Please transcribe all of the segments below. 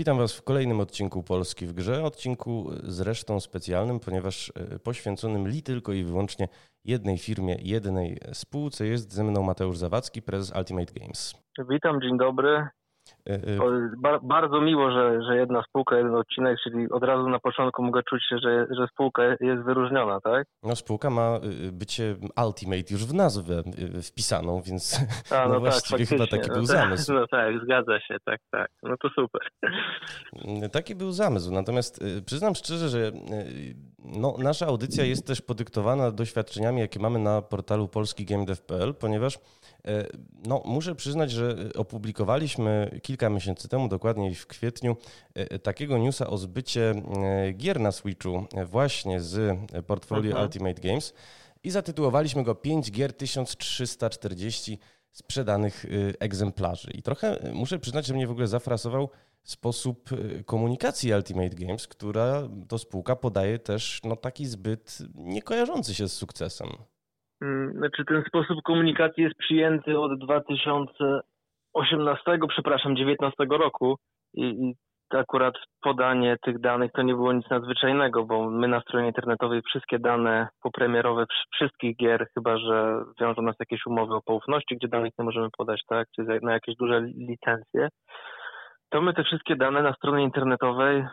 Witam Was w kolejnym odcinku Polski w Grze. Odcinku zresztą specjalnym, ponieważ e, poświęconym li tylko i wyłącznie jednej firmie, jednej spółce. Jest ze mną Mateusz Zawadzki, prezes Ultimate Games. Witam, dzień dobry. E, e, bardzo miło, że, że jedna spółka, jeden odcinek, czyli od razu na początku mogę czuć się, że, że spółka jest wyróżniona, tak? No spółka ma y, bycie Ultimate już w nazwę y, wpisaną, więc A, no, no tak, właściwie chyba taki no był tak, zamysł. No tak, zgadza się, tak, tak. No to super. Taki był zamysł, natomiast y, przyznam szczerze, że no, nasza audycja jest też podyktowana doświadczeniami, jakie mamy na portalu polskigamedev.pl, ponieważ E, no, muszę przyznać, że opublikowaliśmy kilka miesięcy temu, dokładniej w kwietniu, e, takiego newsa o zbycie e, gier na Switchu właśnie z portfolio mhm. Ultimate Games i zatytułowaliśmy go 5 gier 1340 sprzedanych egzemplarzy. I trochę muszę przyznać, że mnie w ogóle zafrasował sposób komunikacji Ultimate Games, która to spółka podaje też no, taki zbyt niekojarzący się z sukcesem. Mm, znaczy ten sposób komunikacji jest przyjęty od 2018, przepraszam, 19 roku i, i akurat podanie tych danych to nie było nic nadzwyczajnego, bo my na stronie internetowej wszystkie dane popremierowe wszystkich gier, chyba że wiążą nas jakieś umowy o poufności, gdzie danych nie możemy podać, tak, czy na jakieś duże licencje, to my te wszystkie dane na stronie internetowej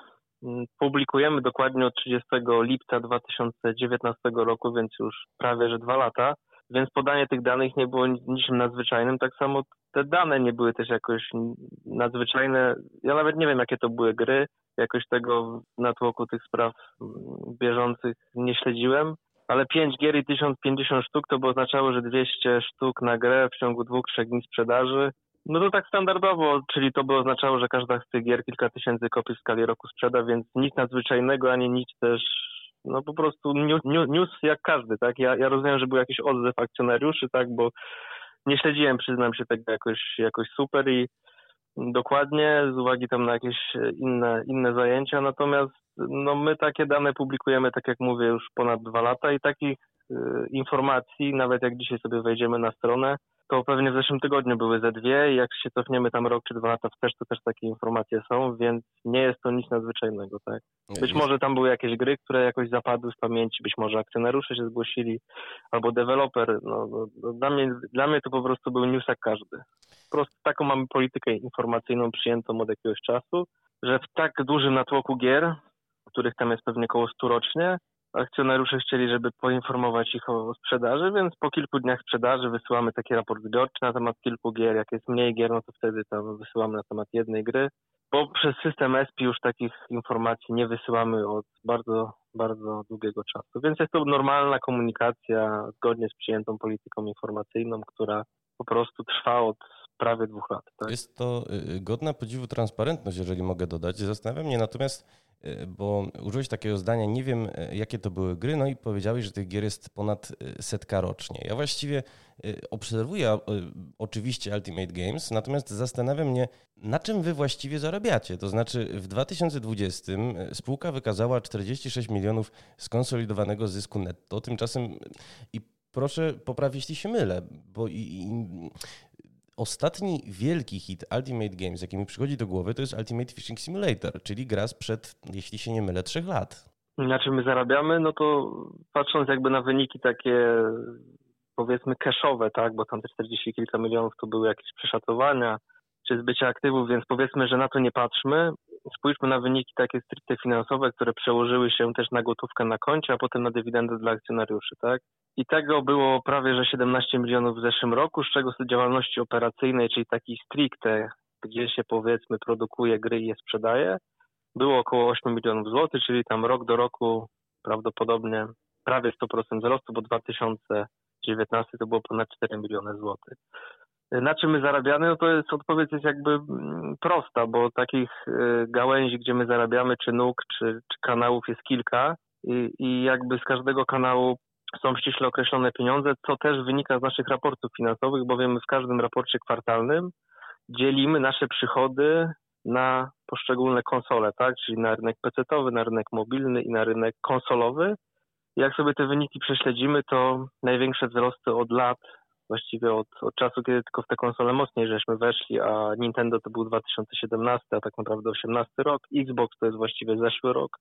Mm, publikujemy dokładnie od 30 lipca 2019 roku, więc już prawie że dwa lata, więc podanie tych danych nie było niczym nadzwyczajnym. Tak samo te dane nie były też jakoś nadzwyczajne. Ja nawet nie wiem, jakie to były gry, jakoś tego na tłoku tych spraw mm, bieżących nie śledziłem. Ale 5 gier i 1050 sztuk to by oznaczało, że 200 sztuk na grę w ciągu dwóch, trzech dni sprzedaży no to tak standardowo, czyli to by oznaczało, że każda z tych gier kilka tysięcy kopii w skali roku sprzeda, więc nic nadzwyczajnego, ani nic też, no po prostu news, jak każdy, tak? Ja, ja rozumiem, że był jakiś odzew akcjonariuszy, tak, bo nie śledziłem, przyznam się, tego jakoś, jakoś super i dokładnie z uwagi tam na jakieś inne, inne zajęcia, natomiast no my takie dane publikujemy, tak jak mówię, już ponad dwa lata i takich y, informacji, nawet jak dzisiaj sobie wejdziemy na stronę, to pewnie w zeszłym tygodniu były ze dwie i jak się cofniemy tam rok czy dwa lata wstecz, to też takie informacje są, więc nie jest to nic nadzwyczajnego, tak? Być może tam były jakieś gry, które jakoś zapadły z pamięci, być może akcjonariusze się zgłosili, albo deweloper, no, no, no dla, mnie, dla mnie to po prostu był news jak każdy. Po prostu taką mamy politykę informacyjną przyjętą od jakiegoś czasu, że w tak dużym natłoku gier, których tam jest pewnie około 100 rocznie, akcjonariusze chcieli, żeby poinformować ich o sprzedaży, więc po kilku dniach sprzedaży wysyłamy taki raport zbiorczy na temat kilku gier. Jak jest mniej gier, no to wtedy tam wysyłamy na temat jednej gry. Bo przez system ESPI już takich informacji nie wysyłamy od bardzo, bardzo długiego czasu. Więc jest to normalna komunikacja zgodnie z przyjętą polityką informacyjną, która po prostu trwa od prawie dwóch lat. Tak? Jest to y, godna podziwu transparentność, jeżeli mogę dodać. Zastanawiam mnie natomiast, y, bo użyłeś takiego zdania, nie wiem y, jakie to były gry, no i powiedziałeś, że tych gier jest ponad setka rocznie. Ja właściwie obserwuję oczywiście Ultimate Games, natomiast zastanawiam mnie, na czym wy właściwie zarabiacie. To znaczy w 2020 spółka wykazała 46 milionów skonsolidowanego zysku netto, tymczasem i proszę poprawić, jeśli się mylę, bo i, i, ostatni wielki hit Ultimate Games, jaki mi przychodzi do głowy, to jest Ultimate Fishing Simulator, czyli gra sprzed, jeśli się nie mylę, trzech lat. Na czym my zarabiamy? No to patrząc jakby na wyniki takie powiedzmy cashowe, tak, bo tam te 40 kilka milionów to były jakieś przeszacowania, czy zbycia aktywów, więc powiedzmy, że na to nie patrzmy. Spójrzmy na wyniki takie stricte finansowe, które przełożyły się też na gotówkę na koncie, a potem na dywidendę dla akcjonariuszy, tak? I tego było prawie że 17 milionów w zeszłym roku, z czego z działalności operacyjnej, czyli takiej stricte, gdzie się powiedzmy produkuje gry i je sprzedaje, było około 8 milionów złotych, czyli tam rok do roku prawdopodobnie prawie 100% wzrostu, bo 2019 to było ponad 4 miliony złotych. Na czym my zarabiamy? No to jest odpowiedź jest jakby mm, prosta, bo takich y, gałęzi, gdzie my zarabiamy, czy nóg, czy, czy kanałów jest kilka i, i jakby z każdego kanału są ściśle określone pieniądze, co też wynika z naszych raportów finansowych, bowiem w każdym raporcie kwartalnym dzielimy nasze przychody na poszczególne konsole, tak? Czyli na rynek PC-owy, na rynek mobilny i na rynek konsolowy. Jak sobie te wyniki prześledzimy, to największe wzrosty od lat właściwie od, od czasu, kiedy tylko w te konsole mocniej żeśmy weszli, a Nintendo to był 2017, a tak naprawdę 18 rok, Xbox to jest właściwie zeszły rok,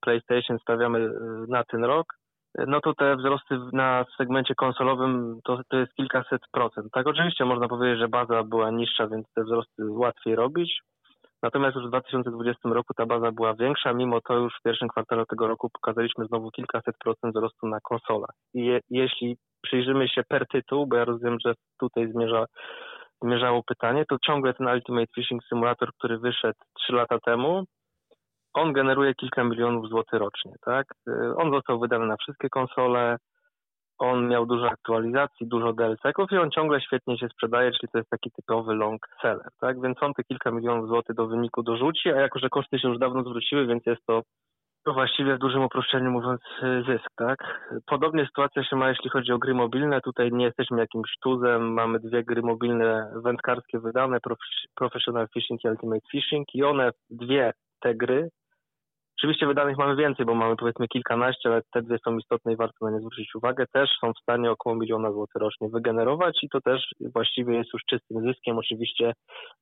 PlayStation stawiamy y, na ten rok, no to te wzrosty na segmencie konsolowym to, to jest kilkaset procent. Tak, oczywiście można powiedzieć, że baza była niższa, więc te wzrosty łatwiej robić. Natomiast już w 2020 roku ta baza była większa, mimo to już w pierwszym kwartale tego roku pokazaliśmy znowu kilkaset procent wzrostu na konsolach. I je, jeśli przyjrzymy się per tytuł, bo ja rozumiem, że tutaj zmierza, zmierzało pytanie, to ciągle ten Ultimate Fishing Simulator, który wyszedł 3 lata temu, on generuje kilka milionów złotych rocznie, tak? On został wydany na wszystkie konsole, on miał dużo aktualizacji, dużo DLC-ków i on ciągle świetnie się sprzedaje, czyli to jest taki typowy long seller, tak? Więc on te kilka milionów złotych do wyniku dorzuci, a jako, że koszty się już dawno zwróciły, więc jest to właściwie w dużym uproszczeniu mówiąc zysk, tak? Podobnie sytuacja się ma, jeśli chodzi o gry mobilne. Tutaj nie jesteśmy jakimś tuzem, mamy dwie gry mobilne wędkarskie wydane, Professional Fishing i Ultimate Fishing i one, dwie te gry Oczywiście wydanych mamy więcej, bo mamy powiedzmy kilkanaście, ale te dwie są istotne i warto na nie zwrócić uwagę. Też są w stanie około miliona złotych rocznie wygenerować i to też właściwie jest już czystym zyskiem. Oczywiście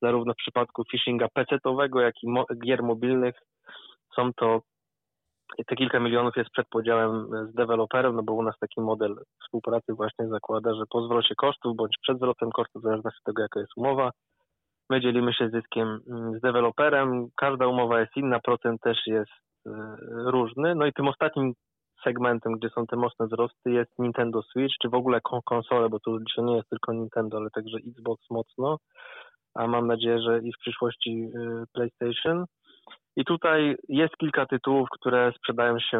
zarówno w przypadku phishinga PC-owego, jak i gier mobilnych są to te kilka milionów jest przed podziałem z deweloperem, no bo u nas taki model współpracy właśnie zakłada, że po zwrocie kosztów bądź przed zwrotem kosztów, w zależności od tego jaka jest umowa, my dzielimy się zyskiem z deweloperem. Każda umowa jest inna, procent też jest różny. No i tym ostatnim segmentem, gdzie są te mocne wzrosty jest Nintendo Switch, czy w ogóle konsole, bo to dzisiaj nie jest tylko Nintendo, ale także Xbox mocno, a mam nadzieję, że i w przyszłości e, PlayStation. I tutaj jest kilka tytułów, które sprzedają się,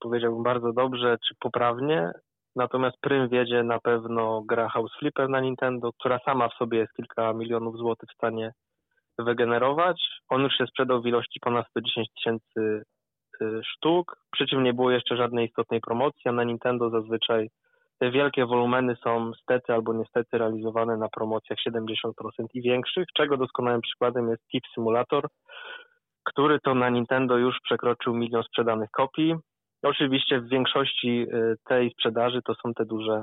powiedziałbym, bardzo dobrze czy poprawnie. Natomiast prym wiedzie na pewno gra House Flipper na Nintendo, która sama w sobie jest kilka milionów złotych w stanie wygenerować. On już się sprzedał w ilości ponad 110 tysięcy sztuk, przy czym nie było jeszcze żadnej istotnej promocji, a na Nintendo zazwyczaj te wielkie wolumeny są stety albo niestety realizowane na promocjach 70% i większych, czego doskonałym przykładem jest Tip Simulator, który to na Nintendo już przekroczył milion sprzedanych kopii. Oczywiście w większości y, tej sprzedaży to są te duże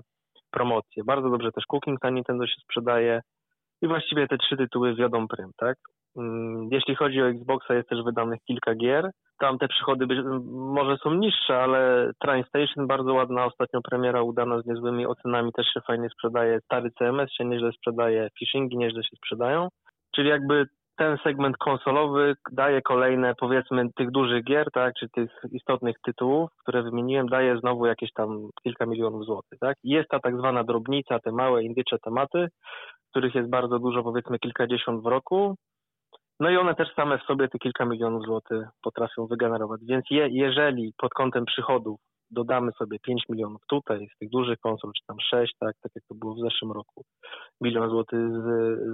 promocje. Bardzo dobrze też Cooking na Nintendo się sprzedaje i właściwie te trzy tytuły wiodą prym, tak? Mm, jeśli chodzi o Xboxa, jest też wydanych kilka gier. Tam te przychody być, może są niższe, ale Train Station bardzo ładna, ostatnio premiera udana z niezłymi ocenami, też się fajnie sprzedaje. Stary CMS się nieźle sprzedaje, phishingi nieźle się sprzedają. Czyli jakby ten segment konsolowy daje kolejne, powiedzmy, tych dużych gier, tak, czy tych istotnych tytułów, które wymieniłem, daje znowu jakieś tam kilka milionów złotych, tak. Jest ta tak zwana drobnica, te małe indycze tematy, których jest bardzo dużo, powiedzmy kilkadziesiąt w roku, no i one też same w sobie te kilka milionów złotych potrafią wygenerować. Więc je, jeżeli pod kątem przychodów dodamy sobie 5 milionów tutaj z tych dużych konsol, czy tam 6, tak, tak jak to było w zeszłym roku, milion złotych z,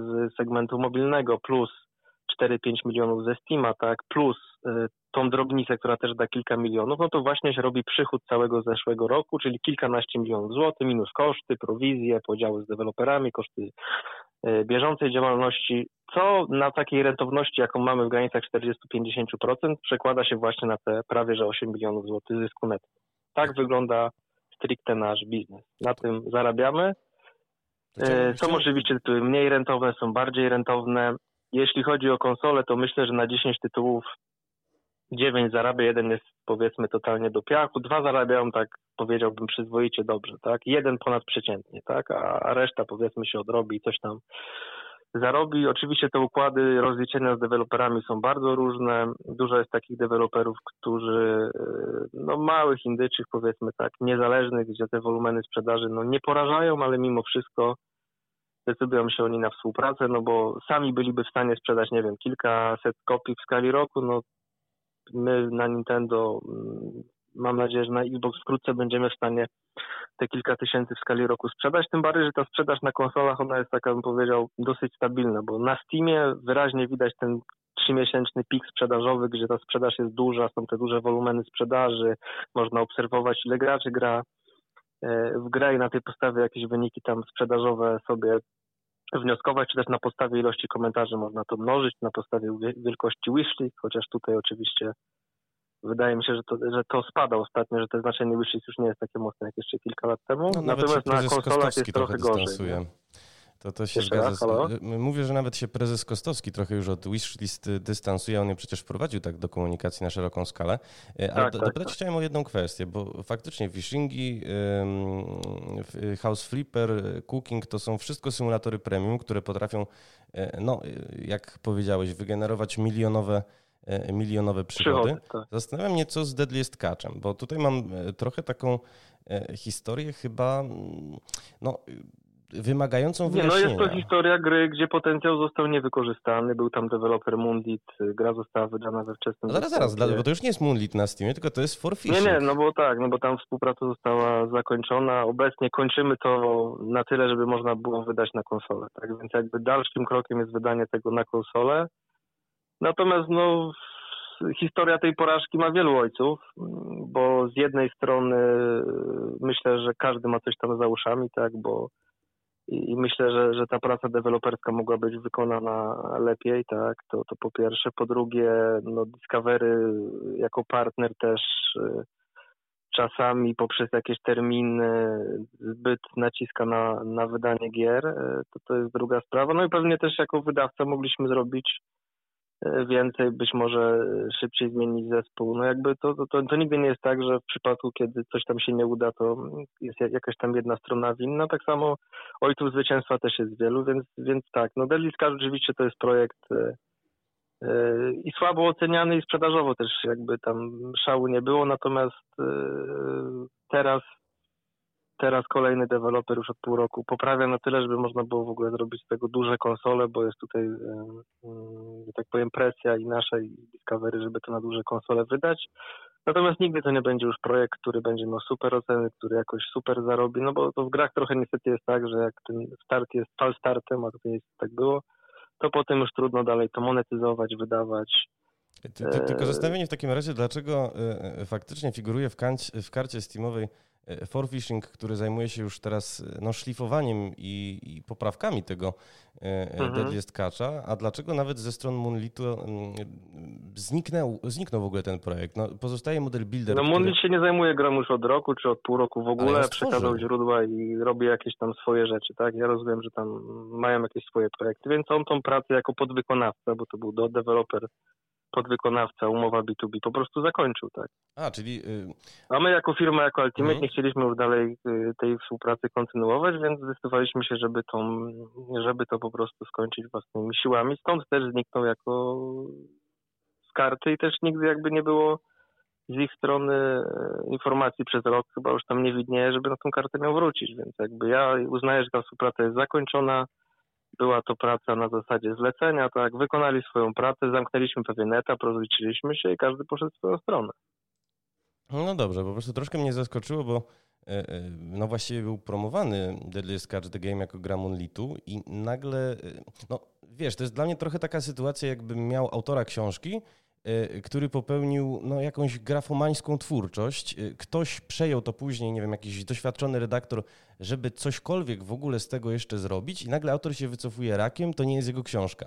z segmentu mobilnego plus 4-5 milionów ze Steama, tak, plus tą drobnicę, która też da kilka milionów, no to właśnie się robi przychód całego zeszłego roku, czyli kilkanaście milionów złotych minus koszty, prowizje, podziały z deweloperami, koszty y, bieżącej działalności, co na takiej rentowności, jaką mamy w granicach 40-50%, przekłada się właśnie na te prawie że 8 milionów złotych zysku netto. Tak wygląda stricte nasz biznes. Na tym zarabiamy. Y, są oczywiście tytuły mniej rentowne, są bardziej rentowne. Jeśli chodzi o konsole, to myślę, że na 10 tytułów 9 zarabia, jeden jest powiedzmy totalnie do piachu, dwa zarabiają tak powiedziałbym przyzwoicie dobrze, tak? Jeden ponad przeciętnie, tak? A reszta powiedzmy się odrobi i coś tam zarobi. Oczywiście te układy rozliczenia z deweloperami są bardzo różne. Dużo jest takich deweloperów, którzy no małych indyczych powiedzmy tak, niezależnych, gdzie te wolumeny sprzedaży no nie porażają, ale mimo wszystko decydują się oni na współpracę, no bo sami byliby w stanie sprzedać, nie wiem, kilkaset kopii w skali roku, no my na Nintendo, mm, mam nadzieję, że na Xbox wkrótce będziemy w stanie te kilka tysięcy w skali roku sprzedać, tym bardziej, że ta sprzedaż na konsolach, ona jest taka, bym powiedział, dosyć stabilna, bo na Steamie wyraźnie widać ten trzymiesięczny pik sprzedażowy, gdzie ta sprzedaż jest duża, są te duże wolumeny sprzedaży, można obserwować ile graczy gra e, w grę i na tej podstawie jakieś wyniki tam sprzedażowe sobie wnioskować, czy też na podstawie ilości komentarzy można to mnożyć, na podstawie wielkości wishlist, chociaż tutaj oczywiście wydaje mi się, że to, że to spada ostatnio, że to znaczenie wishlist już nie jest takie mocne jak jeszcze kilka lat temu. No, Natomiast na konsolach jest trochę gorzej. To, to się Jeszcze zgadza. Mówię, że nawet się prezes Kostowski trochę już od wishlist dystansuje. On je przecież wprowadził tak do komunikacji na szeroką skalę. E, ale tak, dopytać tak, chciałem o jedną kwestię, bo faktycznie phishingi, House Flipper, Cooking to są wszystko symulatory premium, które potrafią, e, no jak powiedziałeś, wygenerować milionowe milionowe przygody. przygody tak. Zastanawiam mnie, co z Deadliest Catchem, bo tutaj mam e, trochę taką historię chyba, no wymagającą wyjaśnienia. Nie, no jest to historia gry, gdzie potencjał został niewykorzystany. Był tam deweloper Moonlit, gra została wydana we wczesnym zaraz, zaraz, bo to już nie jest Moonlit na Steamie, tylko to jest For Nie, nie, no bo tak, no bo tam współpraca została zakończona. Obecnie kończymy to na tyle, żeby można było wydać na konsolę. Tak więc jakby dalszym krokiem jest wydanie tego na konsolę. Natomiast no historia tej porażki ma wielu ojców, bo z jednej strony myślę, że każdy ma coś tam za uszami, tak, bo i myślę, że, że ta praca deweloperska mogła być wykonana lepiej, tak, to, to po pierwsze. Po drugie, no Discovery jako partner też y, czasami poprzez jakieś terminy zbyt naciska na, na wydanie gier, y, to to jest druga sprawa. No i pewnie też jako wydawca mogliśmy zrobić więcej, być może szybciej zmienić zespół. No jakby to, to, to, nigdy nie jest tak, że w przypadku, kiedy coś tam się nie uda, to jest jakaś tam jedna strona winna. Tak samo ojców zwycięstwa też jest wielu, więc, więc tak. No Deadly Scar rzeczywiście to jest projekt e, e, i słabo oceniany i sprzedażowo też jakby tam szału nie było, natomiast e, teraz teraz kolejny deweloper już od pół roku poprawia na tyle, żeby można było w ogóle zrobić z tego duże konsole, bo jest tutaj, że tak powiem, presja i nasza i Discovery, żeby to na duże konsole wydać. Natomiast nigdy to nie będzie już projekt, który będzie miał super oceny, który jakoś super zarobi, no bo to w grach trochę niestety jest tak, że jak ten start jest fal startem, a tutaj jest, tak było, to potem już trudno dalej to monetyzować, wydawać. Tylko zastanowienie w takim razie, dlaczego e, e, faktycznie figuruje w, w karcie Steamowej E, Forfishing, który zajmuje się już teraz e, no, szlifowaniem i, i poprawkami tego e, mhm. Deadliest Catcha, a dlaczego nawet ze stron Moonlitu zniknął, zniknął w ogóle ten projekt? No, pozostaje model Builder. No Moonlit który... się nie zajmuje grą już od roku czy od pół roku w ogóle, przekazał źródła i robi jakieś tam swoje rzeczy, tak? Ja rozumiem, że tam mają jakieś swoje projekty, więc on tą pracę jako podwykonawca, bo to był do deweloper podwykonawca, umowa B2B po prostu zakończył, tak. A, czyli... Yy... A my jako firma, jako Ultimate mhm. nie chcieliśmy już dalej y, tej współpracy kontynuować, więc zdecydowaliśmy się, żeby, tą, żeby to po prostu skończyć własnymi siłami. Stąd też zniknął jako z karty i też nigdy jakby nie było z ich strony e, informacji przez rok, chyba już tam nie widnieje, żeby na tą kartę miał wrócić, więc jakby ja uznaję, że ta współpraca jest zakończona, była to praca na zasadzie zlecenia, tak, wykonali swoją pracę, zamknęliśmy pewien etap, rozliczyliśmy się i każdy poszedł w swoją stronę. No dobrze, po prostu troszkę mnie zaskoczyło, bo e, e, no właściwie był promowany Deadliest Catch the Game jako gra Monolitu i nagle, e, no wiesz, to jest dla mnie trochę taka sytuacja, jakbym miał autora książki, który popełnił no, jakąś grafomańską twórczość. Y, ktoś przejął to później, nie wiem, jakiś doświadczony redaktor, żeby cośkolwiek w ogóle z tego jeszcze zrobić i nagle autor się wycofuje rakiem, to nie jest jego książka.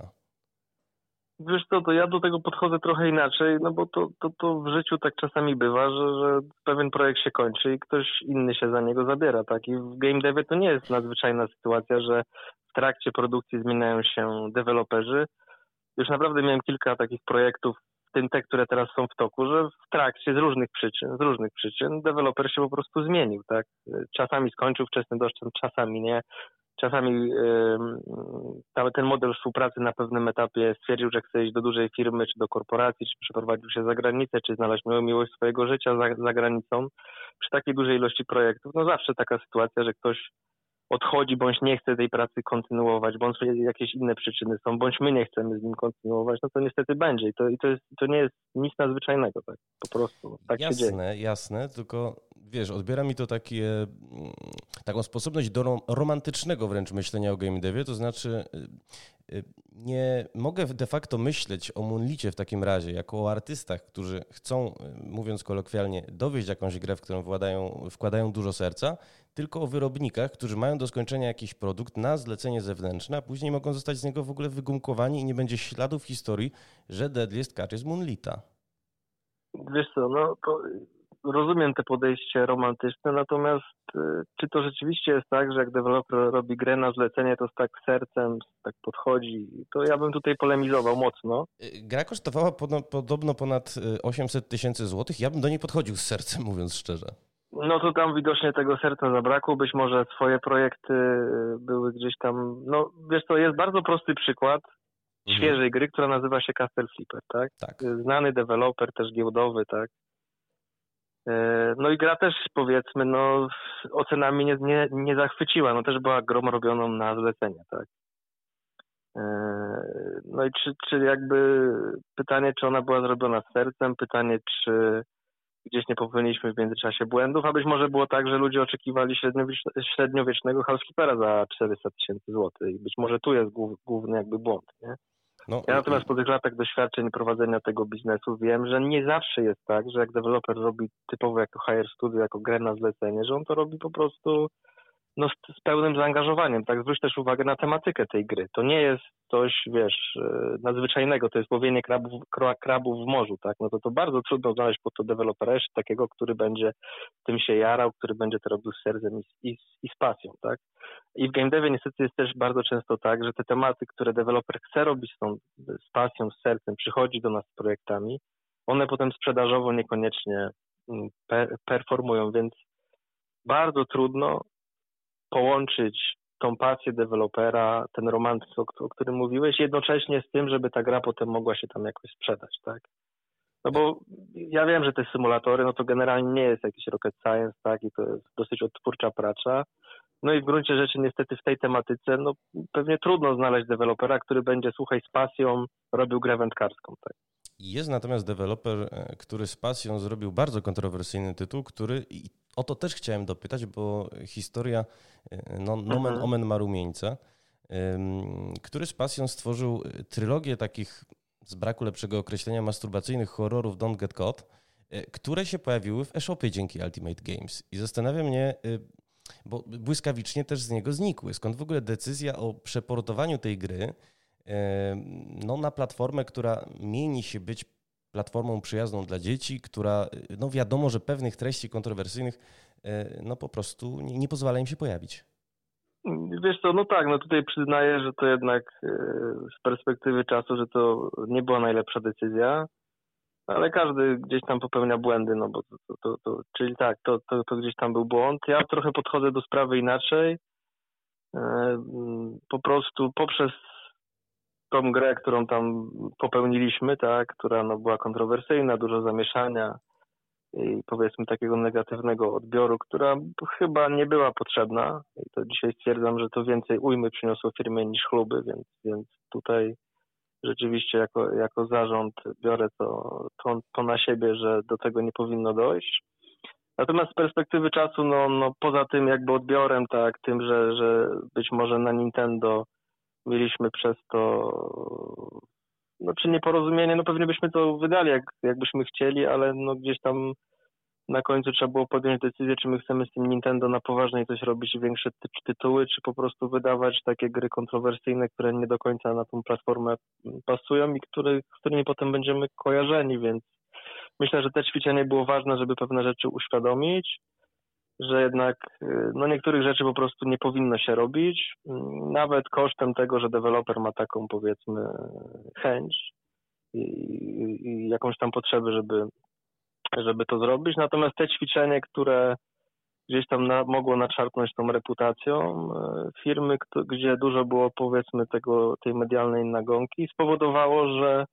Wiesz co, to ja do tego podchodzę trochę inaczej, no bo to, to, to w życiu tak czasami bywa, że, że pewien projekt się kończy i ktoś inny się za niego zabiera, tak? I w game devie to nie jest nadzwyczajna sytuacja, że w trakcie produkcji zmieniają się deweloperzy. Już naprawdę miałem kilka takich projektów tym te, które teraz są w toku, że w trakcie z różnych przyczyn, z różnych przyczyn deweloper się po prostu zmienił, tak? Czasami skończył wczesny doszczęt, czasami nie. Czasami yy, ten model współpracy na pewnym etapie stwierdził, że chce iść do dużej firmy, czy do korporacji, czy przeprowadził się za granicę, czy znaleźć miłość swojego życia za, za granicą. Przy takiej dużej ilości projektów, no zawsze taka sytuacja, że ktoś odchodzi, bądź nie chce tej pracy kontynuować, bądź jakieś inne przyczyny są, bądź my nie chcemy z nim kontynuować, no to niestety będzie. I to, i to, jest, to nie jest nic nadzwyczajnego, tak po prostu. Tak jasne, jasne, tylko wiesz, odbiera mi to takie, mm, taką sposobność do romantycznego wręcz myślenia o game devie, to znaczy y, y, nie mogę de facto myśleć o Moonlicie w takim razie jako o artystach, którzy chcą, y, mówiąc kolokwialnie, dowieść jakąś grę, w którą wkładają, wkładają dużo serca, tylko o wyrobnikach, którzy mają do skończenia jakiś produkt na zlecenie zewnętrzne, a później mogą zostać z niego w ogóle wygumkowani i nie będzie śladów historii, że Deadliest Catch jest Moonlita. Wiesz co, no rozumiem te podejście romantyczne, natomiast y, czy to rzeczywiście jest tak, że jak deweloper robi grę na zlecenie, to z tak sercem tak podchodzi, to ja bym tutaj polemizował mocno. Y, gra kosztowała podobno ponad 800 tysięcy złotych, ja bym do niej podchodził z sercem, mówiąc szczerze. No to tam widocznie tego serca zabrakło, być może swoje projekty były gdzieś tam, no wiesz to jest bardzo prosty przykład mhm. świeżej gry, która nazywa się Castle Flipper, tak? tak? Znany deweloper, też giełdowy, tak? E, no i gra też powiedzmy, no ocenami nie, nie, nie zachwyciła, no też była grą robioną na zlecenie, tak. No i czy, czy jakby pytanie, czy ona była zrobiona z sercem, pytanie, czy gdzieś nie popełniliśmy w międzyczasie błędów, a być może było tak, że ludzie oczekiwali średniowiecznego housekeepera za 400 tysięcy złotych i być może tu jest główny jakby błąd, nie? No, ja natomiast po tych latach doświadczeń prowadzenia tego biznesu wiem, że nie zawsze jest tak, że jak deweloper robi typowo jako hire studio, jako grę na zlecenie, że on to robi po prostu no, z, z, pełnym zaangażowaniem. Tak, zwróć też uwagę na tematykę tej gry. To nie jest coś, wiesz, e, nadzwyczajnego, to jest łowienie krabów, krabów w morzu, tak? No to to bardzo trudno znaleźć po to dewelopera jeszcze takiego, który będzie tym się jarał, który będzie to robił z sercem i, i, i z pasją, tak? I w game devie niestety jest też bardzo często tak, że te tematy, które deweloper chce robić z, tą, z pasją, z sercem, przychodzi do nas z projektami, one potem sprzedażowo niekoniecznie mm, performują, więc bardzo trudno połączyć tą pasję dewelopera, ten romantyzm, o, którym mówiłeś, jednocześnie z tym, żeby ta gra potem mogła się tam jakoś sprzedać, tak? No bo ja wiem, że te symulatory, no to generalnie nie jest jakiś rocket science, tak? I to jest dosyć odtwórcza praca. No i w gruncie rzeczy niestety w tej tematyce, no pewnie trudno znaleźć dewelopera, który będzie, słuchaj, z pasją robił grę wędkarską, tak? Jest natomiast deweloper, e, który z pasją zrobił bardzo kontrowersyjny tytuł, który i o to też chciałem dopytać, bo historia e, no, Nomen mhm. Omen ma rumieńce, który z pasją stworzył trylogię takich, z braku lepszego określenia, masturbacyjnych horrorów Don't Get Caught, e, które się pojawiły w e-shopie dzięki Ultimate Games. I zastanawia mnie, bo błyskawicznie też z niego znikły. Skąd w ogóle decyzja o przeportowaniu tej gry no, na platformę, która mieni się być platformą przyjazną dla dzieci, która, no wiadomo, że pewnych treści kontrowersyjnych, e, no po prostu nie, nie pozwala im się pojawić. Wiesz co, no tak, no tutaj przyznaję, że to jednak e, z perspektywy czasu, że to nie była najlepsza decyzja, ale każdy gdzieś tam popełnia błędy, no bo to, to, to, czyli tak, to, to, to gdzieś tam był błąd. Ja trochę podchodzę do sprawy inaczej. E, po prostu poprzez tą grę, którą tam popełniliśmy, tak, która no, była kontrowersyjna, dużo zamieszania i powiedzmy takiego negatywnego odbioru, która chyba nie była potrzebna. I to dzisiaj stwierdzam, że to więcej ujmy przyniosło firmie niż chluby, więc, więc tutaj rzeczywiście jako, jako zarząd biorę to, to, to na siebie, że do tego nie powinno dojść. Natomiast z perspektywy czasu, no, no poza tym jakby odbiorem, tak, tym, że, że być może na Nintendo mieliśmy przez to no czy nieporozumienie, no pewnie byśmy to wydali, jak, jakbyśmy chcieli, ale no gdzieś tam na końcu trzeba było podjąć decyzję, czy my chcemy z tym Nintendo na poważnie coś robić, większe ty tytuły, czy po prostu wydawać takie gry kontrowersyjne, które nie do końca na tą platformę pasują i który, z którymi potem będziemy kojarzeni, więc myślę, że te ćwiczenie było ważne, żeby pewne rzeczy uświadomić że jednak y, no niektórych rzeczy po prostu nie powinno się robić, mm, nawet kosztem tego, że deweloper ma taką powiedzmy chęć i, i jakąś tam potrzebę, żeby, żeby to zrobić. Natomiast te ćwiczenie, które gdzieś tam na, mogło naczarpnąć tą reputacją y, firmy, gdzie dużo było powiedzmy tego, tej medialnej nagonki, spowodowało, że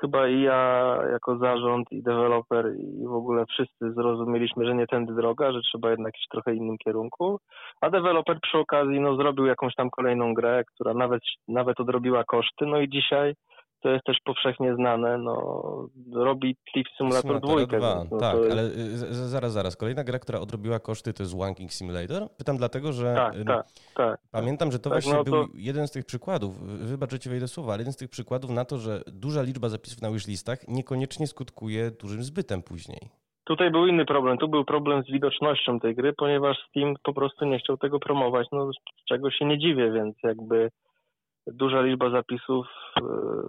chyba i ja jako zarząd i deweloper i w ogóle wszyscy zrozumieliśmy, że nie tędy droga, że trzeba jednak iść w trochę innym kierunku, a deweloper przy okazji no, zrobił jakąś tam kolejną grę, która nawet, nawet odrobiła koszty, no i dzisiaj to jest też powszechnie znane, no, robi Cliff Simulator 2. No, tak, jest... ale zaraz, zaraz. Kolejna gra, która odrobiła koszty, to jest Wanking Simulator? Pytam dlatego, że tak, tak, tak, pamiętam, że to tak, właśnie no to... był jeden z tych przykładów, wybacz, że ci wejdę słowa, ale jeden z tych przykładów na to, że duża liczba zapisów na wishlistach niekoniecznie skutkuje dużym zbytem później. Tutaj był inny problem. Tu był problem z widocznością tej gry, ponieważ Steam po prostu nie chciał tego promować, no z czego się nie dziwię, więc jakby duża liczba zapisów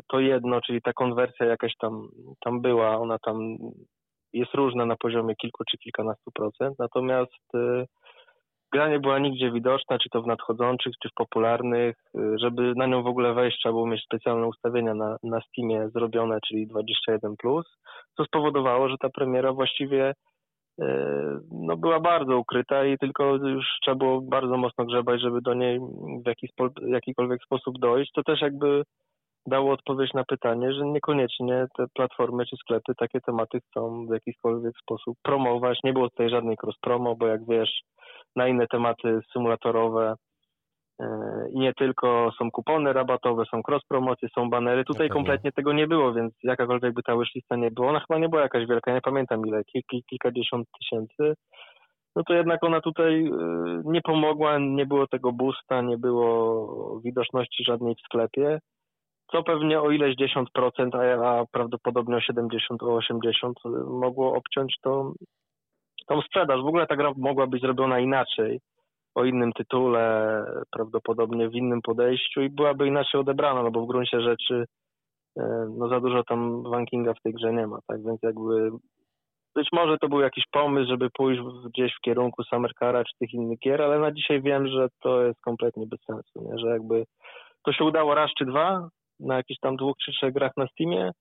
to jedno, czyli ta konwersja jakaś tam, tam była, ona tam jest różna na poziomie kilku czy kilkunastu procent, natomiast gra nie była nigdzie widoczna, czy to w nadchodzących, czy w popularnych. Żeby na nią w ogóle wejść, trzeba było mieć specjalne ustawienia na, na Steamie zrobione, czyli 21+, co spowodowało, że ta premiera właściwie e, no, była bardzo ukryta i tylko już trzeba było bardzo mocno grzebać, żeby do niej w jakiś, jakikolwiek sposób dojść. To też jakby dało odpowiedź na pytanie, że niekoniecznie te platformy czy sklepy takie tematy chcą w jakikolwiek sposób promować. Nie było tutaj żadnej cross-promo, bo jak wiesz, na inne tematy symulatorowe e, i nie tylko są kupony rabatowe, są cross-promocje, są banery. Tutaj kompletnie tego nie było, więc jakakolwiek by ta wishlista nie była, ona chyba nie była jakaś wielka, nie pamiętam ile, kilkadziesiąt tysięcy, no to jednak ona tutaj e, nie pomogła, nie było tego boosta, nie było widoczności żadnej w sklepie co pewnie o ileś 10%, a, a prawdopodobnie o 70, o 80 mogło obciąć to, tą sprzedaż. W ogóle ta gra mogła być zrobiona inaczej, o innym tytule, prawdopodobnie w innym podejściu i byłaby inaczej odebrana, no bo w gruncie rzeczy e, no za dużo tam rankinga w tej grze nie ma, tak więc jakby być może to był jakiś pomysł, żeby pójść gdzieś w kierunku Summer Cara czy tych innych gier, ale na dzisiaj wiem, że to jest kompletnie bez sensu, nie? że jakby to się udało raz czy dwa, na jakichś tam dwóch czy trzech grach na Steamie,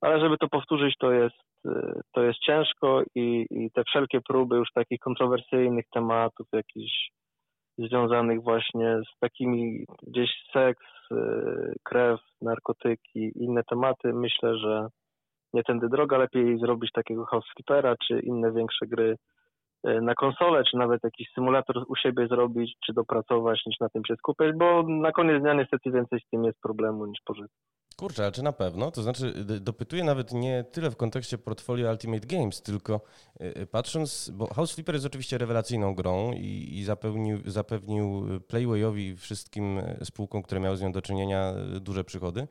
ale żeby to powtórzyć, to jest, y, to jest ciężko i, i te wszelkie próby już takich kontrowersyjnych tematów, jakichś związanych właśnie z takimi gdzieś seks, y, krew, narkotyki, inne tematy, myślę, że nie tędy droga, lepiej zrobić takiego Housekeepera czy inne większe gry y, na konsolę, czy nawet jakiś symulator u siebie zrobić, czy dopracować, niż na tym się skupiać, bo na koniec dnia niestety więcej z tym jest problemu niż pożytku. Kurczę, a czy na pewno? To znaczy, dopytuję nawet nie tyle w kontekście portfolio Ultimate Games, tylko y, y, patrząc, bo House Flipper jest oczywiście rewelacyjną grą i, i zapewnił, zapewnił Playwayowi wszystkim y, spółkom, które miały z nią do czynienia, duże przychody,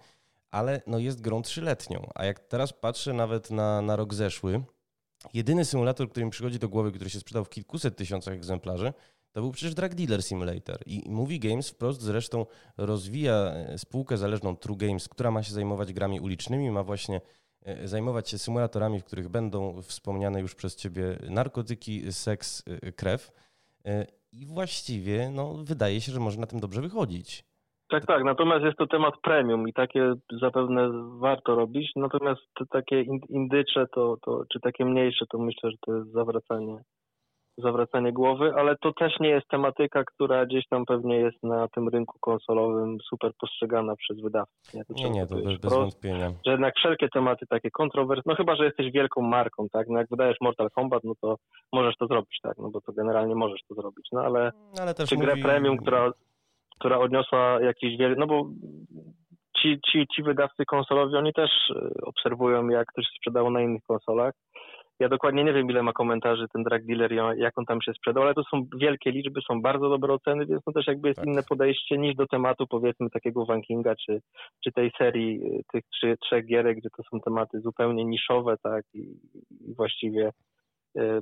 ale no jest grą trzyletnią. A jak teraz patrzę nawet na, na rok zeszły, jedyny symulator, który mi przychodzi do głowy, który się sprzedał w kilkuset tysiącach egzemplarzy, to był przecież Drug Dealer Simulator i Movie Games wprost zresztą rozwija e, spółkę zależną True Games, która ma się zajmować grami ulicznymi, ma właśnie e, zajmować się symulatorami, w których będą wspomniane już przez ciebie narkotyki, seks, e, krew. I właściwie no, wydaje się, że może na tym dobrze wychodzić. Tak, tak. Natomiast jest to temat premium i takie zapewne warto robić. Natomiast takie indycze to, to, czy takie mniejsze, to myślę, że to jest zawracanie zawracanie głowy, ale to też nie jest tematyka, która gdzieś tam pewnie jest na tym rynku konsolowym super postrzegana przez wydawców. Nie, to nie, nie to bez, bez wątpienia. Że jednak wszelkie tematy takie kontrowersje, no chyba, że jesteś wielką marką, tak, no jak wydajesz Mortal Kombat, no to możesz to zrobić, tak, no bo to generalnie możesz to zrobić, no ale, ale też czy grę mówi... premium, która, która odniosła jakiś wiele, no bo ci, ci, ci wydawcy konsolowi, oni też y, obserwują, jak to się sprzedało na innych konsolach ja dokładnie nie wiem, ile ma komentarzy ten drag dealer, jak on tam się sprzedał, ale to są wielkie liczby, są bardzo dobre oceny, więc to też jakby jest tak. inne podejście niż do tematu powiedzmy takiego rankinga, czy, czy tej serii y, tych trzy, trzech gierek, gdzie to są tematy zupełnie niszowe, tak, i, i właściwie y,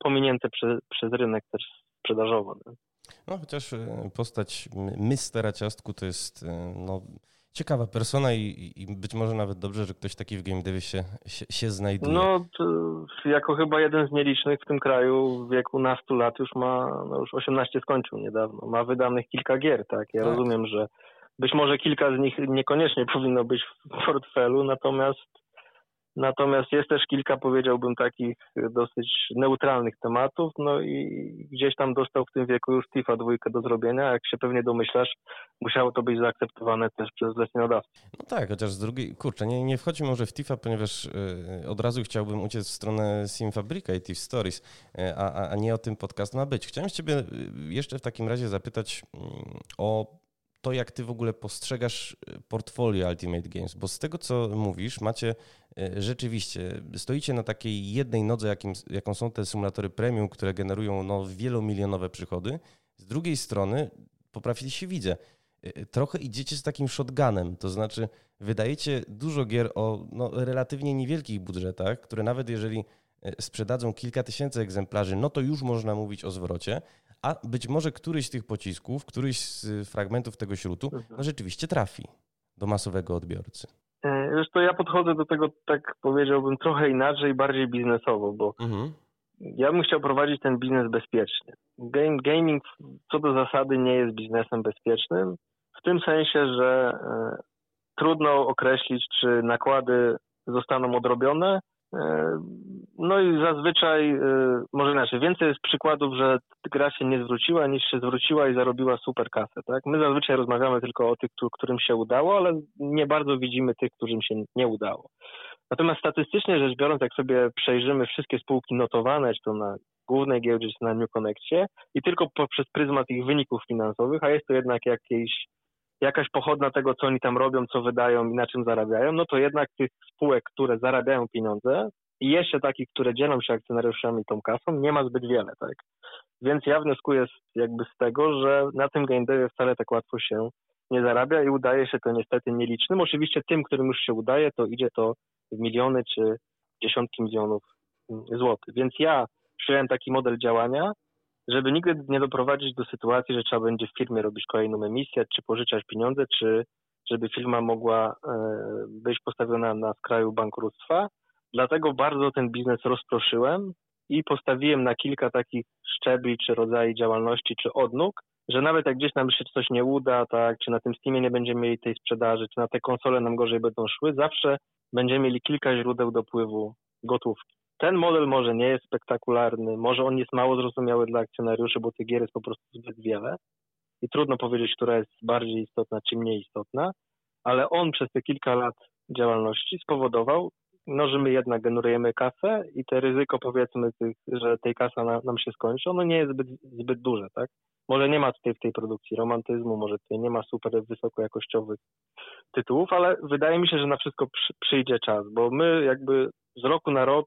pominięte przez, przez rynek też sprzedażowo. No chociaż y, postać Mistera Ciastku to jest no, ciekawa persona i, i, być może nawet dobrze, że ktoś taki w game devie się, się, się znajduje. No, jako chyba jeden z nielicznych w tym kraju w wieku nastu lat już ma, no już 18 skończył niedawno, ma wydanych kilka gier, tak? Ja tak. rozumiem, że być może kilka z nich niekoniecznie powinno być w portfelu, natomiast Natomiast jest też kilka, powiedziałbym, takich dosyć neutralnych tematów, no i gdzieś tam dostał w tym wieku już TIFA dwójkę do zrobienia. Jak się pewnie domyślasz, musiało to być zaakceptowane też przez zleceniodawcę. No tak, chociaż z drugiej, kurczę, nie, nie wchodzi może w TIFA, ponieważ y, od razu chciałbym uciec w stronę Simfabrika i TIF Stories, y, a, a nie o tym podcast ma być. Chciałem Ciebie y, jeszcze w takim razie zapytać mm, o to, jak ty w ogóle postrzegasz portfolio Ultimate Games, bo z tego, co mówisz, macie E, rzeczywiście stoicie na takiej jednej nodze, jakim, jaką są te symulatory premium, które generują no, wielomilionowe przychody. Z drugiej strony, poprawnie się widzę, e, trochę idziecie z takim shotgunem, to znaczy wydajecie dużo gier o no, relatywnie niewielkich budżetach, które nawet jeżeli e, sprzedadzą kilka tysięcy egzemplarzy, no to już można mówić o zwrocie, a być może któryś z tych pocisków, któryś z fragmentów tego śrutu no mhm. rzeczywiście trafi do masowego odbiorcy. E, wiesz to ja podchodzę do tego, tak powiedziałbym, trochę inaczej, bardziej biznesowo, bo mhm. ja bym chciał prowadzić ten biznes bezpiecznie. Game, gaming co do zasady nie jest biznesem bezpiecznym, w tym sensie, że e, trudno określić, czy nakłady zostaną odrobione, E, no i zazwyczaj, e, może inaczej, więcej jest przykładów, że gra się nie zwróciła, niż się zwróciła i zarobiła super kasę, tak? My zazwyczaj rozmawiamy tylko o tych, którym się udało, ale nie bardzo widzimy tych, którym się nie udało. Natomiast statystycznie rzecz biorąc, jak sobie przejrzymy wszystkie spółki notowane, czy to na głównej giełdzie, czy na New Connectie i tylko poprzez pryzmat ich wyników finansowych, a jest to jednak jakieś jakaś pochodna tego, co oni tam robią, co wydają i na czym zarabiają, no to jednak tych spółek, które zarabiają pieniądze i jeszcze takich, które dzielą się akcjonariuszami tą kasą, nie ma zbyt wiele, tak? Więc ja wnioskuję jakby z tego, że na tym game wcale tak łatwo się nie zarabia i udaje się to niestety nielicznym. Oczywiście tym, którym już się udaje, to idzie to w miliony czy dziesiątki milionów złotych. Więc ja przyjąłem taki model działania, żeby nigdy nie doprowadzić do sytuacji, że trzeba będzie w firmie robić kolejną emisję, czy pożyczać pieniądze, czy żeby firma mogła e, być postawiona na skraju bankructwa. Dlatego bardzo ten biznes rozproszyłem i postawiłem na kilka takich szczebli, czy rodzajów działalności, czy odnóg, że nawet jak gdzieś nam się coś nie uda, tak, czy na tym Steamie nie będziemy mieli tej sprzedaży, czy na te konsole nam gorzej będą szły, zawsze będziemy mieli kilka źródeł dopływu gotówki. Ten model może nie jest spektakularny, może on jest mało zrozumiały dla akcjonariuszy, bo tych gier jest po prostu zbyt wiele i trudno powiedzieć, która jest bardziej istotna czy mniej istotna, ale on przez te kilka lat działalności spowodował, no, że my jednak generujemy kasę i te ryzyko powiedzmy, że tej kasa na, nam się skończy, ono nie jest zbyt, zbyt duże, tak? Może nie ma tutaj w tej produkcji romantyzmu, może tutaj nie ma super wysokojakościowych tytułów, ale wydaje mi się, że na wszystko przy, przyjdzie czas, bo my jakby z roku na rok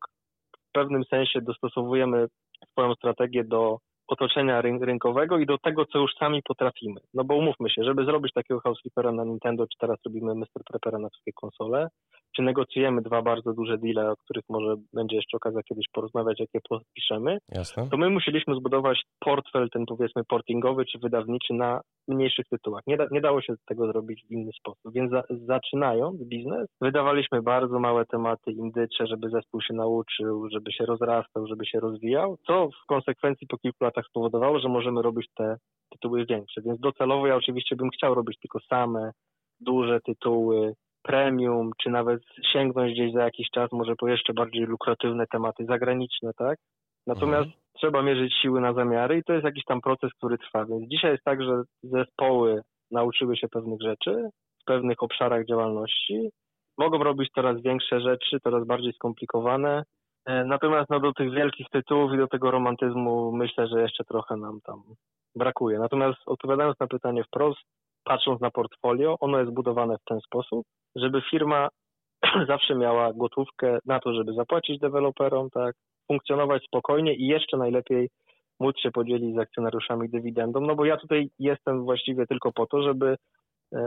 pewnym sensie dostosowujemy swoją strategię do otoczenia rynkowego i do tego, co już sami potrafimy. No bo umówmy się, żeby zrobić takiego House na Nintendo, czy teraz robimy Mr. Prepera na wszystkie konsole, czy negocjujemy dwa bardzo duże deale, o których może będzie jeszcze okazja kiedyś porozmawiać, jakie podpiszemy, Jasne. to my musieliśmy zbudować portfel ten powiedzmy portingowy czy wydawniczy na mniejszych tytułach. Nie, da, nie dało się tego zrobić w inny sposób, więc za, zaczynając biznes, wydawaliśmy bardzo małe tematy indycze, żeby zespół się nauczył, żeby się rozrastał, żeby się rozwijał, co w konsekwencji po kilku latach spowodowało, że możemy robić te tytuły większe. Więc docelowo ja oczywiście bym chciał robić tylko same duże tytuły, premium, czy nawet sięgnąć gdzieś za jakiś czas może po jeszcze bardziej lukratywne tematy zagraniczne, tak? Natomiast mhm. trzeba mierzyć siły na zamiary i to jest jakiś tam proces, który trwa. Więc dzisiaj jest tak, że zespoły nauczyły się pewnych rzeczy w pewnych obszarach działalności, mogą robić coraz większe rzeczy, coraz bardziej skomplikowane. E, natomiast no, do tych wielkich tytułów i do tego romantyzmu myślę, że jeszcze trochę nam tam brakuje. Natomiast odpowiadając na pytanie wprost, patrząc na portfolio, ono jest budowane w ten sposób, żeby firma zawsze miała gotówkę na to, żeby zapłacić deweloperom, tak, funkcjonować spokojnie i jeszcze najlepiej móc się podzielić z akcjonariuszami dywidendą, no bo ja tutaj jestem właściwie tylko po to, żeby e,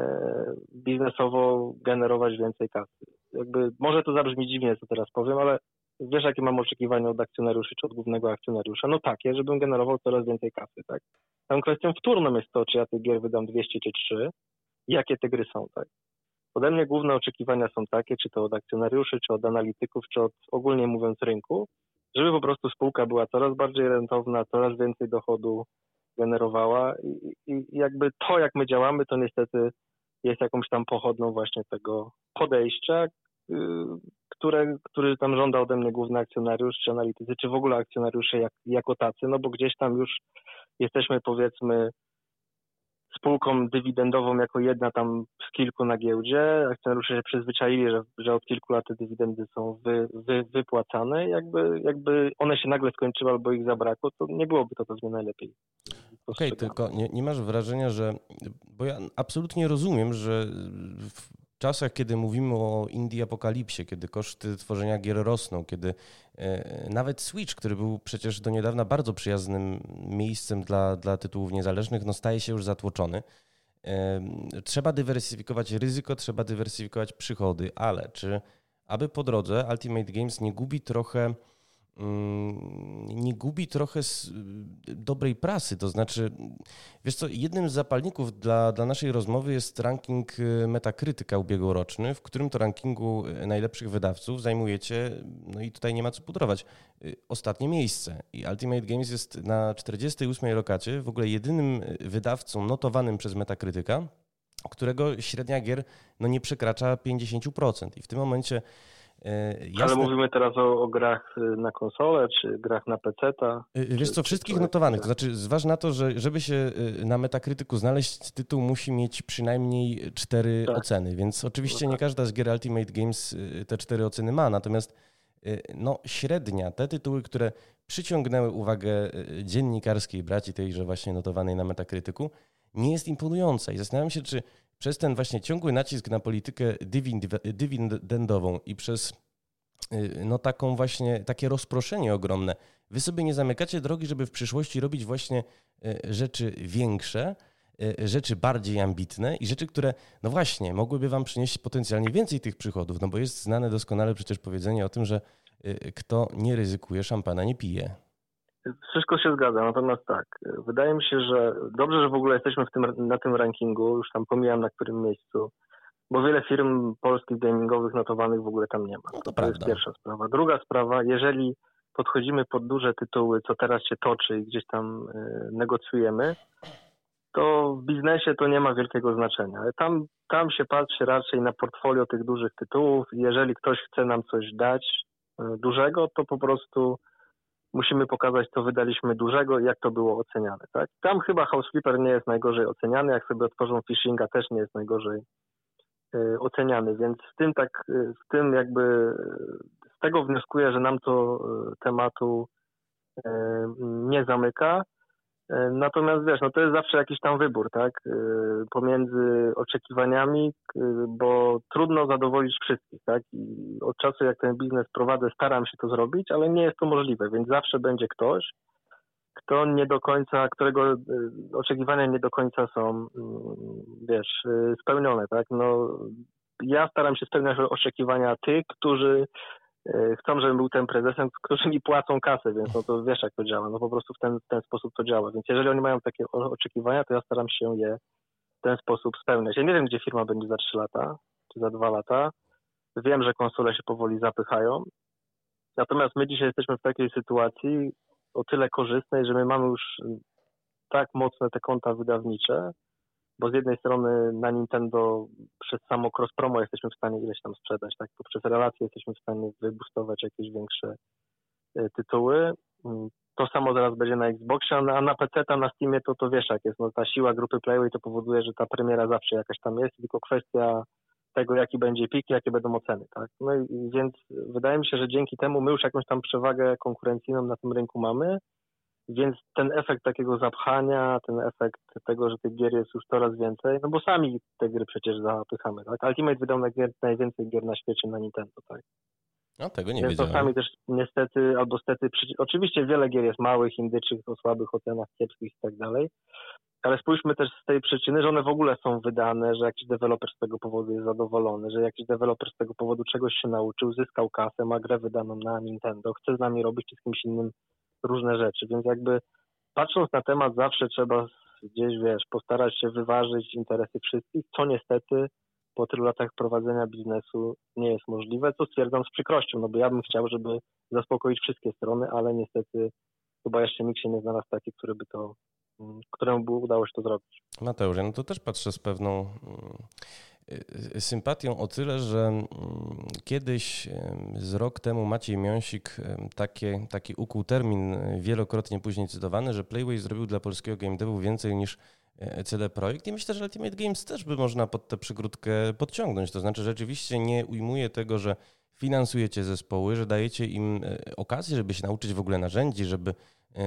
biznesowo generować więcej kasy. Jakby, może to zabrzmi dziwnie, co teraz powiem, ale wiesz, jakie mam oczekiwania od akcjonariuszy czy od głównego akcjonariusza? No takie, żebym generował coraz więcej kasy, tak? Tam kwestią wtórną jest to, czy ja tych gier wydam 200 czy 3, jakie te gry są, tak? Ode mnie główne oczekiwania są takie, czy to od akcjonariuszy, czy od analityków, czy od ogólnie mówiąc rynku, żeby po prostu spółka była coraz bardziej rentowna, coraz więcej dochodu generowała i, i jakby to, jak my działamy, to niestety jest jakąś tam pochodną właśnie tego podejścia, które, który tam żąda ode mnie główny akcjonariusz, czy analitycy, czy w ogóle akcjonariusze jak, jako tacy, no bo gdzieś tam już jesteśmy powiedzmy spółką dywidendową jako jedna tam z kilku na giełdzie. Akcjonariusze się przyzwyczaili, że, że od kilku lat te dywidendy są wy, wy, wypłacane. Jakby, jakby one się nagle skończyły albo ich zabrakło, to nie byłoby to pewnie najlepiej. Okej, okay, tylko nie, nie masz wrażenia, że. Bo ja absolutnie rozumiem, że czasach, kiedy mówimy o indie apokalipsie, kiedy koszty tworzenia gier rosną, kiedy e, nawet Switch, który był przecież do niedawna bardzo przyjaznym miejscem dla, dla tytułów niezależnych, no staje się już zatłoczony. E, trzeba dywersyfikować ryzyko, trzeba dywersyfikować przychody, ale czy aby po drodze Ultimate Games nie gubi trochę nie gubi trochę dobrej prasy. To znaczy, wiesz co, jednym z zapalników dla, dla naszej rozmowy jest ranking y, Metakrytyka ubiegłoroczny, w którym to rankingu y, najlepszych wydawców zajmujecie, no i tutaj nie ma co pudrować, y, ostatnie miejsce. I Ultimate Games jest na 48 lokacie w ogóle jedynym wydawcą notowanym przez Metakrytyka, którego średnia gier no, nie przekracza 50%. I w tym momencie jasne. Ale mówimy teraz o, o, grach y, na konsolę, czy grach na PC-ta? Y, y, wiesz co, wszystkich czy notowanych. To znaczy, zważ na to, że żeby się na Metakrytyku znaleźć, tytuł musi mieć przynajmniej cztery tak. oceny, więc oczywiście no tak. nie każda z gier Ultimate Games te cztery oceny ma, natomiast no, średnia, te tytuły, które przyciągnęły uwagę dziennikarskiej braci tejże właśnie notowanej na Metakrytyku, nie jest imponująca i zastanawiam się, czy przez ten właśnie ciągły nacisk na politykę dywidendową i przez y, no taką właśnie, takie rozproszenie ogromne, wy sobie nie zamykacie drogi, żeby w przyszłości robić właśnie y, rzeczy większe, y, rzeczy bardziej ambitne i rzeczy, które, no właśnie, mogłyby wam przynieść potencjalnie więcej tych przychodów, no bo jest znane doskonale przecież powiedzenie o tym, że kto nie ryzykuje, szampana nie pije. Wszystko się zgadza, natomiast tak, wydaje mi się, że dobrze, że w ogóle jesteśmy w tym, na tym rankingu, już tam pomijam na którym miejscu, bo wiele firm polskich gamingowych notowanych w ogóle tam nie ma. No to, to jest pierwsza sprawa. Druga sprawa, jeżeli podchodzimy pod duże tytuły, co teraz się toczy i gdzieś tam y, negocjujemy, to w biznesie to nie ma wielkiego znaczenia. Tam, tam się patrzy raczej na portfolio tych dużych tytułów i jeżeli ktoś chce nam coś dać y, dużego, to po prostu musimy pokazać, co wydaliśmy dużego i jak to było oceniane. Tak? Tam chyba House Flipper nie jest najgorzej oceniany, jak sobie otworzą phishinga też nie jest najgorzej y, oceniany, więc w tym tak, y, w tym jakby z tego wnioskuję, że nam to y, tematu nie zamyka. E, natomiast wiesz, no to jest zawsze jakiś tam wybór, tak? E, pomiędzy oczekiwaniami, bo trudno zadowolić wszystkich, tak? I od czasu jak ten biznes prowadzę, staram się to zrobić, ale nie jest to możliwe, więc zawsze będzie ktoś, kto nie do końca, którego e, oczekiwania nie do końca są, mm, wiesz, spełnione, tak? No, ja staram się spełniać oczekiwania tych, którzy E, chcą, żebym był tym prezesem, którzy mi płacą kasę, więc no to wiesz jak to działa, no po prostu w ten, ten sposób to działa, więc jeżeli oni mają takie oczekiwania, to ja staram się je w ten sposób spełniać. Ja nie wiem, gdzie firma będzie za 3 lata, czy za 2 lata, wiem, że konsole się powoli zapychają, natomiast my dzisiaj jesteśmy w takiej sytuacji o tyle korzystnej, że my mamy już tak mocne te konta wydawnicze, bo z jednej strony na Nintendo przez samo cross-promo jesteśmy w stanie ileś tam sprzedać, tak? Poprzez relacje jesteśmy w stanie wyboostować jakieś większe e, tytuły. Mm, to samo zaraz będzie na Xboxie, a na PC, a na Steamie to, to wiesz jak jest, no ta siła grupy Playway to powoduje, że ta premiera zawsze jakaś tam jest, tylko kwestia tego, jaki będzie pik, jakie będą oceny, tak? No i więc wydaje mi się, że dzięki temu my już jakąś tam przewagę konkurencyjną na tym rynku mamy, więc ten efekt takiego zapchania, ten efekt tego, że tych gier jest już coraz więcej, no bo sami te gry przecież zapychamy, tak? Ultimate wydał na gier, najwięcej gier na świecie na Nintendo, tak? No tego nie Więc wiedziałem. to sami też niestety, albo stety, oczywiście wiele gier jest małych, indyczych, o słabych ocenach, kiepskich i tak dalej, ale spójrzmy też z tej przyczyny, że one w ogóle są wydane, że jakiś deweloper z tego powodu jest zadowolony, że jakiś deweloper z tego powodu czegoś się nauczył, zyskał kasę, ma grę wydaną na Nintendo, chce z nami robić czy z kimś innym różne rzeczy, więc jakby patrząc na temat zawsze trzeba gdzieś, wiesz, postarać się wyważyć interesy wszystkich, co niestety po tylu latach prowadzenia biznesu nie jest możliwe, co stwierdzam z przykrością, no bo ja bym chciał, żeby zaspokoić wszystkie strony, ale niestety chyba jeszcze nikt się nie znalazł taki, który by to, mm, któremu by udało się to zrobić. Mateusz, no to też patrzę z pewną mm, sympatią o tyle, że mm, kiedyś z rok temu Maciej Miąsik takie, taki ukuł termin y, wielokrotnie później cytowany, że Playway zrobił dla polskiego game devu więcej niż y, CD Projekt i myślę, że Ultimate Games też by można pod tę przygródkę podciągnąć. To znaczy rzeczywiście nie ujmuje tego, że finansujecie zespoły, że dajecie im okazję, żeby się nauczyć w ogóle narzędzi, żeby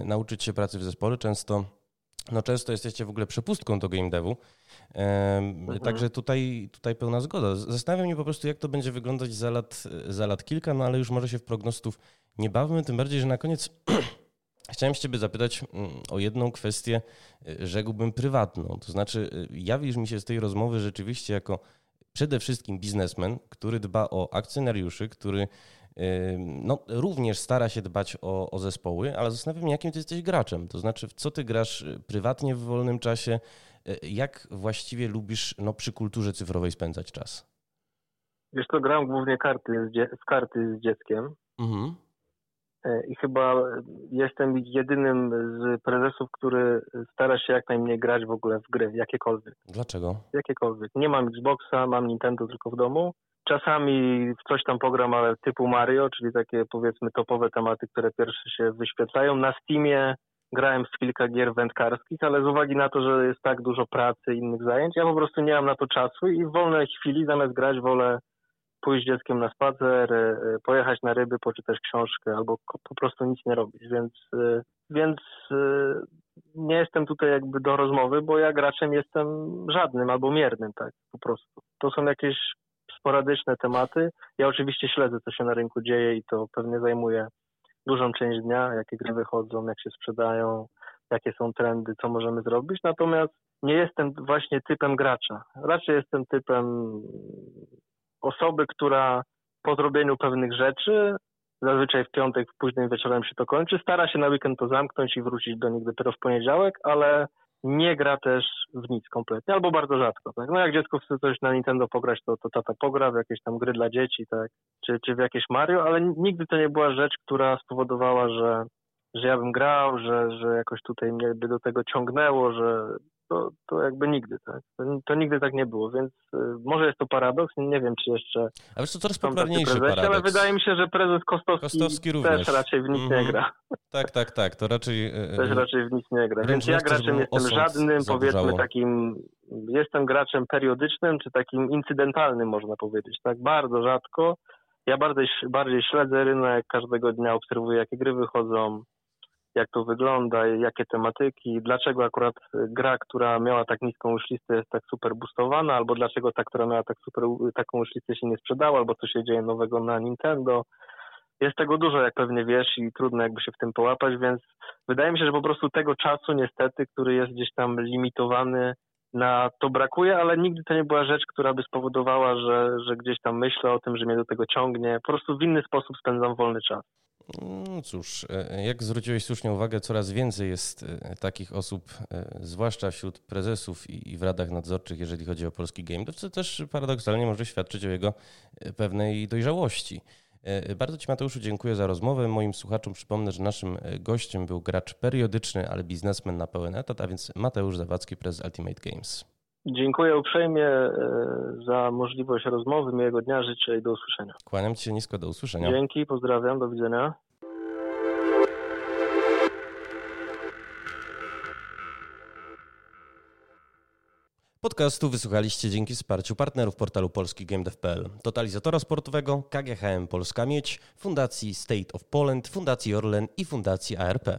nauczyć się pracy w zespole. Często no często jesteście w ogóle przepustką do game devu. Mhm. Także tutaj, tutaj pełna zgoda. Zastanawiam mnie po prostu, jak to będzie wyglądać za lat, za lat kilka, no ale już może się w prognostów nie bawmy, tym bardziej, że na koniec chciałem Ciebie zapytać mm, o jedną kwestię, y, rzekłbym prywatną. To znaczy, y, jawisz mi się z tej rozmowy rzeczywiście jako przede wszystkim biznesmen, który dba o akcjonariuszy, który no, również stara się dbać o, o zespoły, ale zastanawiam się, jakim ty jesteś graczem. To znaczy, w co ty grasz prywatnie w wolnym czasie? Jak właściwie lubisz no, przy kulturze cyfrowej spędzać czas? Wiesz to gram głównie karty z, z karty z dzieckiem. Mhm. E, I chyba jestem jedynym z prezesów, który stara się jak najmniej grać w ogóle w gry, jakiekolwiek. Dlaczego? Jakiekolwiek. Nie mam Xboxa, mam Nintendo tylko w domu. Czasami w coś tam pogram, ale typu Mario, czyli takie powiedzmy topowe tematy, które pierwsze się wyświetlają. Na Steamie grałem w kilka gier wędkarskich, ale z uwagi na to, że jest tak dużo pracy i innych zajęć, ja po prostu nie mam na to czasu i w wolnej chwili zamiast grać wolę pójść z dzieckiem na spacer, e, e, pojechać na ryby, poczytać książkę albo po prostu nic nie robić, więc, e, więc nie jestem tutaj jakby do rozmowy, bo ja graczem jestem żadnym albo miernym, tak, po prostu. To są jakieś sporadyczne tematy. Ja oczywiście śledzę, co się na rynku dzieje i to pewnie zajmuje dużą część dnia, jakie gry wychodzą, jak się sprzedają, jakie są trendy, co możemy zrobić. Natomiast nie jestem właśnie typem gracza. Raczej jestem typem osoby, która po zrobieniu pewnych rzeczy, zazwyczaj w piątek, w późnym wieczorem się to kończy, stara się na weekend to zamknąć i wrócić do nich dopiero w poniedziałek, ale nie gra też w nic kompletnie, albo bardzo rzadko. Tak? No jak dziecko chce coś na Nintendo pograć, to, to tata pogra w jakieś tam gry dla dzieci, tak? czy, czy w jakieś Mario, ale nigdy to nie była rzecz, która spowodowała, że, że ja bym grał, że, że jakoś tutaj mnie by do tego ciągnęło, że to, to jakby nigdy, tak? To, to, nigdy tak nie było, więc y, może jest to paradoks, nie wiem, czy jeszcze... A wiesz, to coraz popularniejszy paradoks. Ale wydaje mi się, że prezes Kostowski, Kostowski również. też raczej w nic mm -hmm. nie gra. Tak, tak, tak, to raczej... Y, y, też raczej w nic nie gra, więc ja graczem jestem żadnym, powiedzmy, takim... Jestem graczem periodycznym, czy takim incydentalnym, można powiedzieć, tak? Bardzo rzadko. Ja bardziej, bardziej śledzę rynek, każdego dnia obserwuję, jakie gry wychodzą, jak to wygląda, jakie tematyki, dlaczego akurat gra, która miała tak niską wishlistę jest tak super boostowana, albo dlaczego ta, która miała tak super, taką wishlistę się nie sprzedała, albo co się dzieje nowego na Nintendo. Jest tego dużo, jak pewnie wiesz, i trudno jakby się w tym połapać, więc wydaje mi się, że po prostu tego czasu niestety, który jest gdzieś tam limitowany, na to brakuje, ale nigdy to nie była rzecz, która by spowodowała, że, że gdzieś tam myślę o tym, że mnie do tego ciągnie. Po prostu w inny sposób spędzam wolny czas. No cóż, e, jak zwróciłeś słusznie uwagę, coraz więcej jest e, takich osób, e, zwłaszcza wśród prezesów i w radach nadzorczych, jeżeli chodzi o polski game co też paradoksalnie może świadczyć o jego pewnej dojrzałości. Bardzo Ci Mateuszu dziękuję za rozmowę. Moim słuchaczom przypomnę, że naszym gościem był gracz periodyczny, ale biznesmen na pełen etat, a więc Mateusz Zawadzki, prezes Ultimate Games. Dziękuję uprzejmie za możliwość rozmowy. Miłego dnia, życzę i do usłyszenia. Kłaniam Ci się nisko, do usłyszenia. Dzięki, pozdrawiam, do widzenia. Podcastu wysłuchaliście dzięki wsparciu partnerów portalu polskigamedev.pl, totalizatora sportowego, KGHM Polska Miedź, Fundacji State of Poland, Fundacji Orlen i Fundacji ARP.